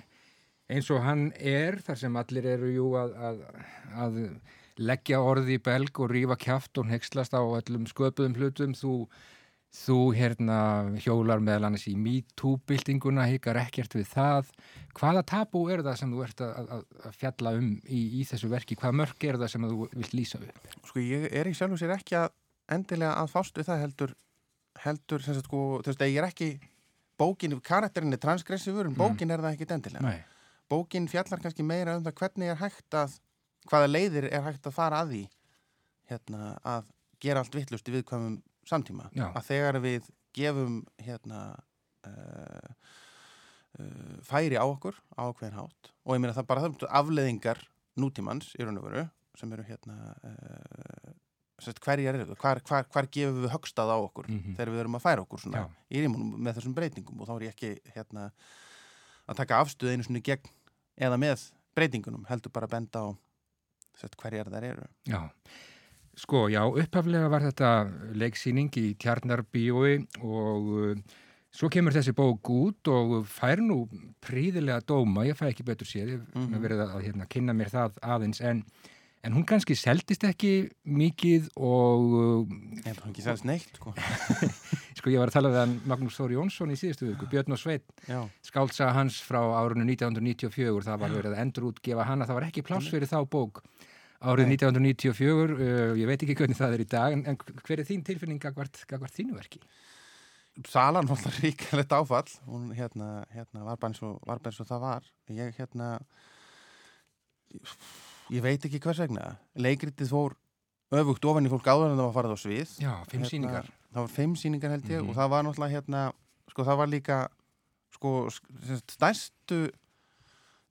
eins og hann er, þar sem allir eru jú að, að, að leggja orði í belg og rýfa kjáft og hegslast á öllum sköpuðum hlutum, þú, þú hérna hjólar meðal annars í MeToo-bildinguna, higgar ekkert við það. Hvaða tabú er það sem þú ert að, að fjalla um í, í þessu verki? Hvaða mörg er það sem þú vilt lýsa við? Sko, ég er í sjálf og sér ekki að endilega að fást við það heldur heldur, sem sagt, sko, þú veist, ég er ekki bókin, karakterin er transgressífur en mm. bókin mm. er það ekki endilega Nei. bókin fjallar kannski meira um það hvernig er hægt að, hvaða leiðir er hægt að fara að því hérna, að gera allt vittlust í viðkvæmum samtíma, Já. að þegar við gefum hérna uh, uh, færi á okkur á okkur hátt og ég meina það bara það afleðingar nútímans í raun og veru sem eru hérna uh, hverjar eru það, hvar, hvar, hvar gefum við högstað á okkur mm -hmm. þegar við erum að færa okkur svona, í rímunum með þessum breytingum? Og þá er ég ekki hérna, að taka afstuð einu svona gegn eða með breytingunum heldur bara að benda á set, hverjar það eru. Já, sko, já, upphaflega var þetta leiksýning í Tjarnarbíói og uh, svo kemur þessi bók út og fær nú príðilega dóma, ég fæ ekki betur séð, ég mm -hmm. verið að hérna, kynna mér það aðeins en en hún kannski seldist ekki mikið og... En hún ekki seldist neitt, sko. [LAUGHS] sko ég var að tala við hann Magnús Þóri Jónsson í síðustu viku, Björn og Sveit, skáltsa hans frá árunnu 1994, það var verið að endur útgefa hann að það var ekki pláss fyrir þá bók árið 1994, uh, ég veit ekki hvernig það er í dag, en, en hver er þín tilfinning gagvart, gagvart þínu verki? Salan var alltaf ríkilegt áfall, hún hérna, hérna var var bara eins og það var, ég hérna... Ég, ég veit ekki hvers vegna. Leikritið fór öfugt ofan í fólk áður en það var farið á svið. Já, fimm hérna, síningar Það var fimm síningar held ég mm -hmm. og Mhm. það var náttúrulega hérna sko það var líka sko stærstu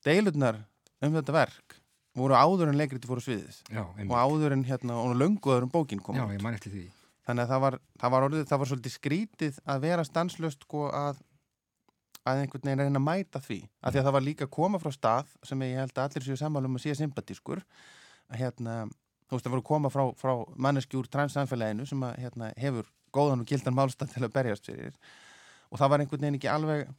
deilurnar um þetta verk voru áður en leikritið fór á sviðið Já, og áður en hérna og lönguður um bókin kom Já, ég man eftir því. Þannig að það var, það var orðið, það var svolítið skrítið að vera stanslöst sko að að einhvern veginn reyna að mæta því. Af því að það var líka að koma frá stað sem ég held að allir séu sammálum að sé sympatískur. Að hérna, þú veist það voru að koma frá, frá manneski úr transsamfélaginu sem að hérna, hefur góðan og gildan málstað til að berjast fyrir. Og það var einhvern veginn ekki alveg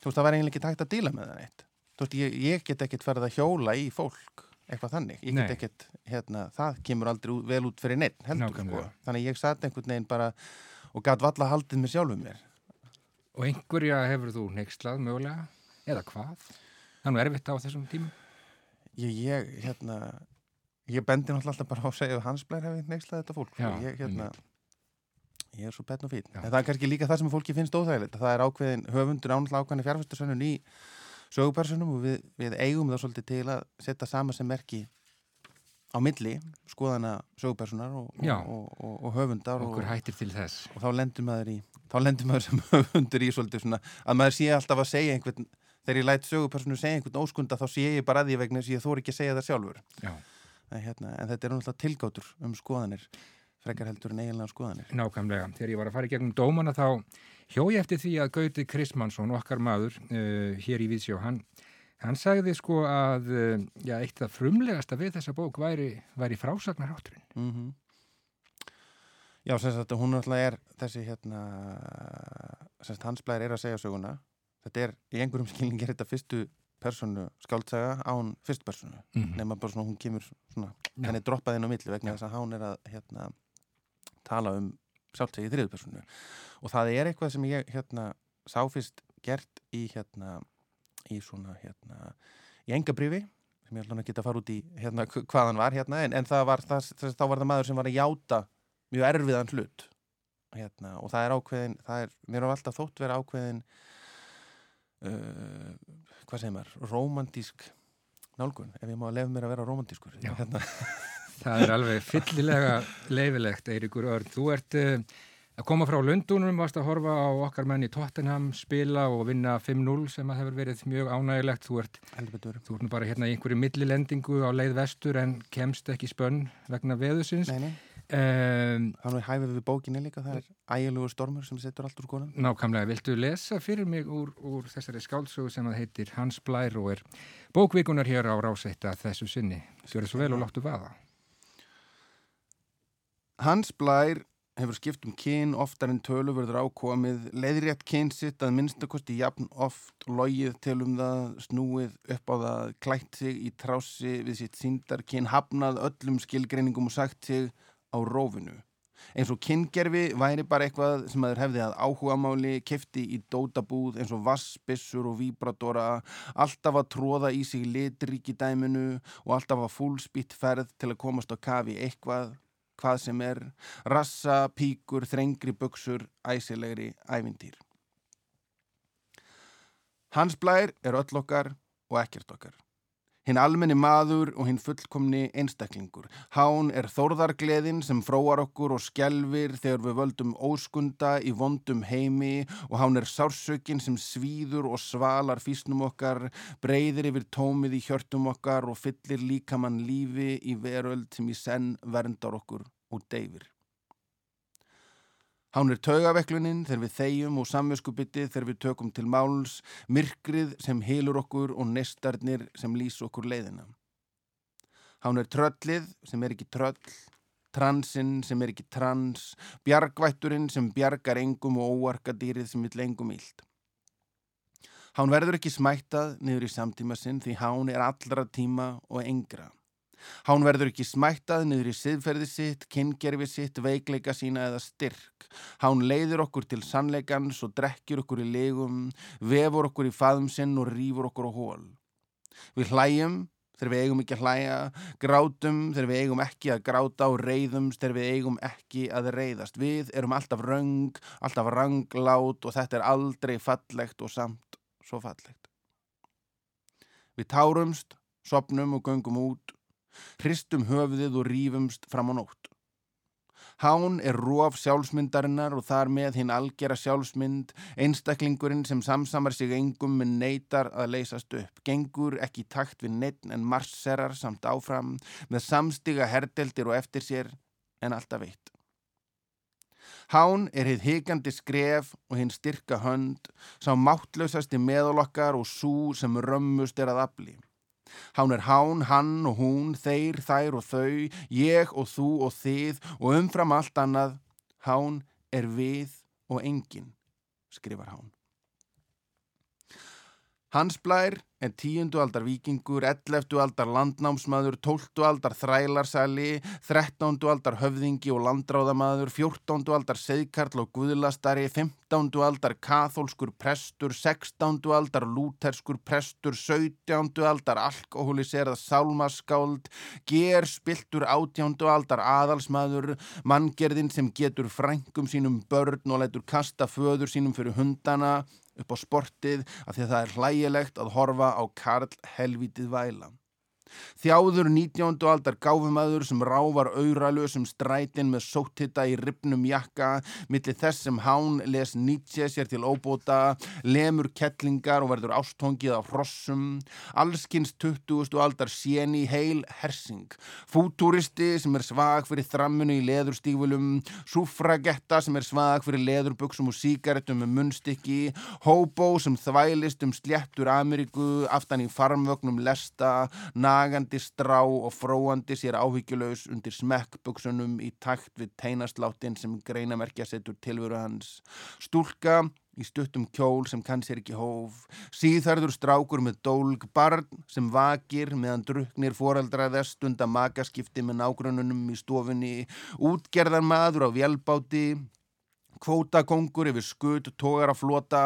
þú veist það var eiginlega ekki takt að díla með það neitt. Þú veist ég, ég get ekkert ferð að hjóla í fólk eitthvað þannig, ég get ekkert hérna, það kemur aldrei vel út fyrir neitt heldur sko, þannig að ég satt einhvern veginn bara og gæt valla haldið mér sjálfum mér Og einhverja hefur þú neykslað mögulega? Eða hvað? Það er nú erfitt á þessum tímum. Ég, ég hérna ég bendi náttúrulega alltaf bara á að segja að hans blær hefði neykslað þetta fólk. Já, ég, hérna, ég er svo betn og fín en það er kannski líka það sem fólki finnst óþægilegt að það er ákveðin höfundur ánáttúrulega ákveðin fjárfæstursönnun í sögupersonum og við, við eigum það svolítið til að setja sama sem merki á milli skoðana sögupersonar og, og, og, og, höfundar og, Okkur hættir til þess. og þá lendur maður í þá lendur maður sem [LAUGHS] höfundur í svolítið svona að maður sé alltaf að segja einhvern þegar ég læt sögupersonu segja einhvern óskunda þá sé ég bara að því vegna þess að ég þór ekki að segja það sjálfur Já. en, hérna, en þetta er náttúrulega tilgátur um skoðanir frekar heldur en eiginlega skoðanir Nákvæmlega, þegar ég var að fara í gegnum dómana þá hjói eftir því að Gauti Krismansson, okkar maður uh, hér í Vísjó, hann, hann sagði sko að uh, já, eitt af frumlegasta við þessa bók væri, væri frásagnarhátturinn. Já, sem sagt, hún alltaf er þessi hérna sem sagt, hans blæðir er að segja söguna þetta er, í einhverjum [LAUGHS] skilning er þetta fyrstu personu skáldsaga án fyrstu personu, Mm -hmm. nema bara svona hún kemur svona, Já. henni droppaði inn á milli vegna þess að hún er að hérna tala um sjálfsegi í þriðu personu og það er eitthvað sem ég hérna sá fyrst gert í hérna í svona hérna í engabrifi sem ég að geta að fara út í hérna hv- hvað hann var hérna en, en það var, það, það, þá var það maður sem var að játa mjög erfiðan hlut hérna, og það er ákveðin það er, mér har alltaf þótt vera ákveðin uh, hvað segir maður, romantísk nálgun, ef ég má lefa mér að vera romantískur hérna, [LAUGHS] Það er alveg fyllilega leifilegt, Eiríkur Örn. Þú ert uh, að koma frá Lundunum, varst að horfa á okkar menn í Tottenham, spila og vinna 5-0 sem að hefur verið mjög ánægilegt. Þú ert, þú ert nú bara hérna í einhverju millilendingu á leið vestur en kemst ekki spönn vegna veðusins. Nei, nei, Um, hann er hæfið við bókinni líka það er ægilegur stormur sem setur allt úr skoðan nákvæmlega, viltu lesa fyrir mig úr, úr þessari skáldsögu sem að heitir Hans Blær og er bókvikunar hér á ráseitta þessu sinni. Gjör svo vel og láttu vaða. Hans Blær hefur skipt um kyn oftar en töluverður ákomið, leiðrétt kyn sitt að minnstakosti jafn oft, logið til um það, snúið upp á það, klætt sig í trási við sitt síndarkyn, hafnað öllum skilgreiningum og sagt sig á rófinu. Eins og kyngerfi væri bara eitthvað sem aður hefði að áhugamáli, kefti í dótabúð eins og vassbissur og víbratora, alltaf að tróða í sig litríki dæminu og alltaf að fúlspýtt ferð til að komast á kafi eitthvað, hvað sem er, rassa, píkur, þrengri buksur, æsilegri ævintýr. Hans blær er öll okkar og ekkert okkar. Hinn almenni maður og hinn fullkomni einstaklingur. Hán er þórðargleðin sem fróar okkur og skjelfir þegar við völdum óskunda í vondum heimi og hán er sársökin sem svíður og svalar físnum okkar, breyðir yfir tómið í hjörtum okkar og fyllir líkamann lífi í veröld sem í senn verndar okkur og deyfir. Hán er taugaveklunin þegar við þegjum og samviskubitið þegar við tökum til máls, myrkrið sem hilur okkur og nestarnir sem lýs okkur leiðina. Hán er tröllið sem er ekki tröll, transinn sem er ekki trans, bjargvætturinn sem bjargar engum og óarkadýrið sem vil engum íld. Hán verður ekki smættað niður í samtíma sinn því hán er allra tíma og engra. Hán verður ekki smættað niður í siðferði sitt, kyngerfi sitt, veikleika sína eða styrk. Hán leiður okkur til sannleikans og drekkjur okkur í legum, vefur okkur í faðum sinn og rýfur okkur á hól. Við hlæjum þegar við eigum ekki að hlæja, grátum þegar við eigum ekki að gráta og reyðumst þegar við eigum ekki að reyðast. Við erum alltaf röng, alltaf ranglát og þetta er aldrei fallegt og samt svo fallegt. Við tárumst, sopnum og göngum út, hristum höfuðið og rýfumst fram á nótt. Hán er róf sjálfsmyndarinnar og þar með hinn algjera sjálfsmynd, einstaklingurinn sem samsamar sig engum með neytar að leysast upp, gengur ekki takt við neitt en marsserar samt áfram, með samstiga herdeldir og eftir sér en alltaf veitt. Hán er hitt higandi skref og hinn styrka hönd, sá máttlausasti meðalokkar og sú sem römmust er að afli. Hán er hán, hann og hún, þeir, þær og þau, ég og þú og þið og umfram allt annað, hán er við og engin, skrifar hán. Hans Blær er tíundu aldar vikingur, elleftu aldar landnámsmaður, tóltu aldar þrælarsæli, þrettándu aldar höfðingi og landráðamaður, fjórtándu aldar seðkarl og guðlastari, fimmtándu aldar kathólskur prestur, sextándu aldar lúterskur prestur, sautjándu aldar alkoholiserað sálmaskáld, ger spiltur átjándu aldar aðalsmaður, manngerðin sem getur frængum sínum börn og lætur kasta föður sínum fyrir hundana, upp á sportið af því að það er hlægilegt að horfa á Karl helvítið væla. Þjáður 19. aldar gáfumæður sem rávar auralösum strætin með sóttitta í ribnum jakka, millir þess sem hán les Nietzsche sér til óbóta, lemur kettlingar og verður ástongið af hrossum, allskins 20. aldar séni heil hersing, fútúristi sem er svag fyrir þrammunu í leðurstífulum, súfragetta sem er svag fyrir leðurbuksum og síkaretum með munnstykki, hóbó sem þvælist um sléttur Ameríku, aftan í farmvögnum lesta, nagandi strá og fróandi sér áhyggjulegs undir smekkbuksunum í takt við teinasláttinn sem greinamerkja setur tilveru hans. Stúlka í stuttum kjól sem kann sér ekki hóf, síðarður strákur með dólg, barn sem vakir meðan druknir foreldraða stunda makaskipti með nágrununum í stofunni, útgerðar maður á vjelbáti, kvótakongur yfir skut, tógar að flota,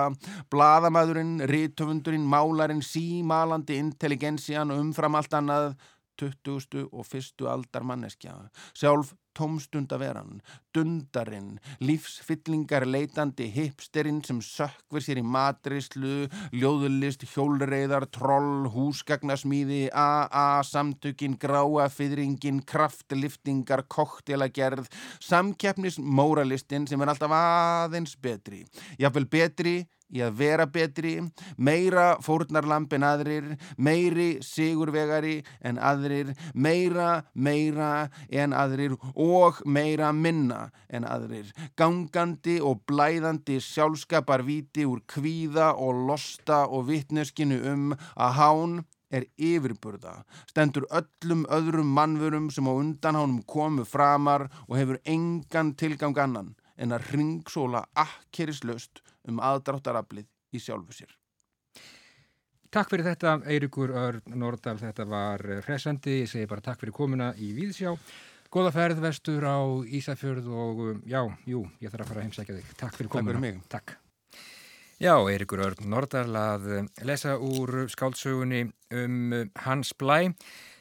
bladamæðurinn, rítöfundurinn, málarinn, símalandi intelligensjan og umfram allt annað 20. og 1. aldar manneskja. Sjálf tómstundaveran, dundarinn, lífsfyllingar leitandi hipsterinn sem sökver sér í matrislu, ljóðlist, hjólreiðar, troll, húsgagnasmíði, AA, samtökin, gráa, fyrringin, kraftliftingar, koktelagerð, samkeppnis, móralistinn sem er alltaf aðeins betri. Jáfnvel betri í að vera betri, meira fórnarlamp en aðrir, meiri sigurvegari en aðrir, meira, meira en aðrir og meira minna en aðrir, gangandi og blæðandi sjálfskaparvíti úr kvíða og losta og vittneskinu um að hán er yfirburða, stendur öllum öðrum mannvörum sem á undan hánum komu framar og hefur engan tilgang annan en að ringsóla akkerislaust um aðdráttaraflið í sjálfu sér. Takk fyrir þetta, Eirikur Örn Nordal, þetta var hressandi, ég segi bara takk fyrir komuna í Víðsjá. Góða ferð vestur á Ísafjörð og já, jú, ég þarf að fara að heimsækja þig. Takk fyrir komuna. Takk fyrir mig. Takk. Já, Eirikur Örn Nordal að lesa úr skáldsögunni um Hans Blæ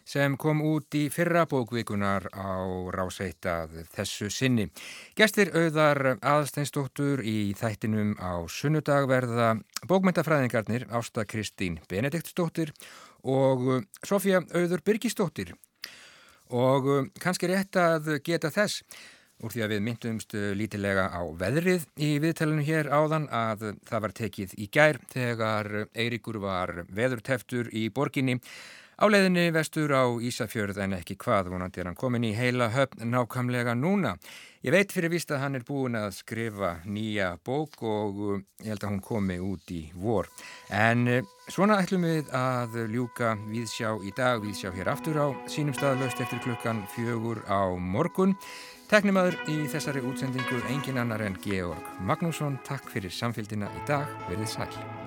sem kom út í fyrra bókvikunar á ráseittað þessu sinni. Gestir auðar aðsteinstóttur í þættinum á sunnudag verða bókmyndafræðingarnir Ásta Kristín Benediktsdóttir og Sofja Auður Birgisdóttir. Og kannski rétt að geta þess úr því að við myndumst lítilega á veðrið í viðtælunum hér áðan að það var tekið í gær þegar Eirikur var veðurteftur í borginni Á leiðinni vestur á Ísafjörð en ekki hvað vonandi er hann komin í heila höfn nákvæmlega núna. Ég veit fyrir vist að hann er búin að skrifa nýja bók og ég held að hún komi út í vor. En svona ætlum við að ljúka viðsjá í dag, viðsjá hér aftur á sínum staðlaust eftir klukkan fjögur á morgun. Teknimaður í þessari útsendingu engin annar en Georg Magnússon. Takk fyrir samfélgina í dag. Verðið sæl.